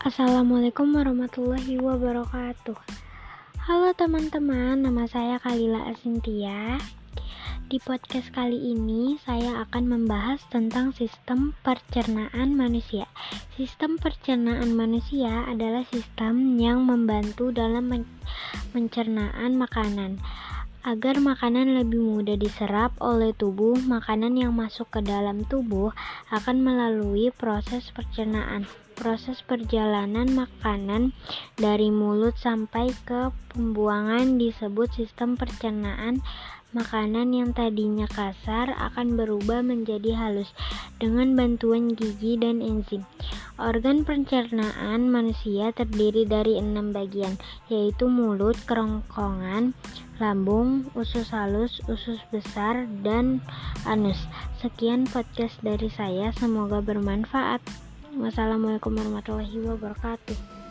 Assalamualaikum warahmatullahi wabarakatuh. Halo teman-teman, nama saya Kalila Asintia. Di podcast kali ini saya akan membahas tentang sistem pencernaan manusia. Sistem pencernaan manusia adalah sistem yang membantu dalam pencernaan makanan Agar makanan lebih mudah diserap oleh tubuh, makanan yang masuk ke dalam tubuh akan melalui proses pencernaan. Proses perjalanan makanan dari mulut sampai ke pembuangan disebut sistem pencernaan. Makanan yang tadinya kasar akan berubah menjadi halus dengan bantuan gigi dan enzim. Organ pencernaan manusia terdiri dari enam bagian, yaitu mulut, kerongkongan, lambung, usus halus, usus besar, dan anus. Sekian podcast dari saya, semoga bermanfaat. Wassalamualaikum warahmatullahi wabarakatuh.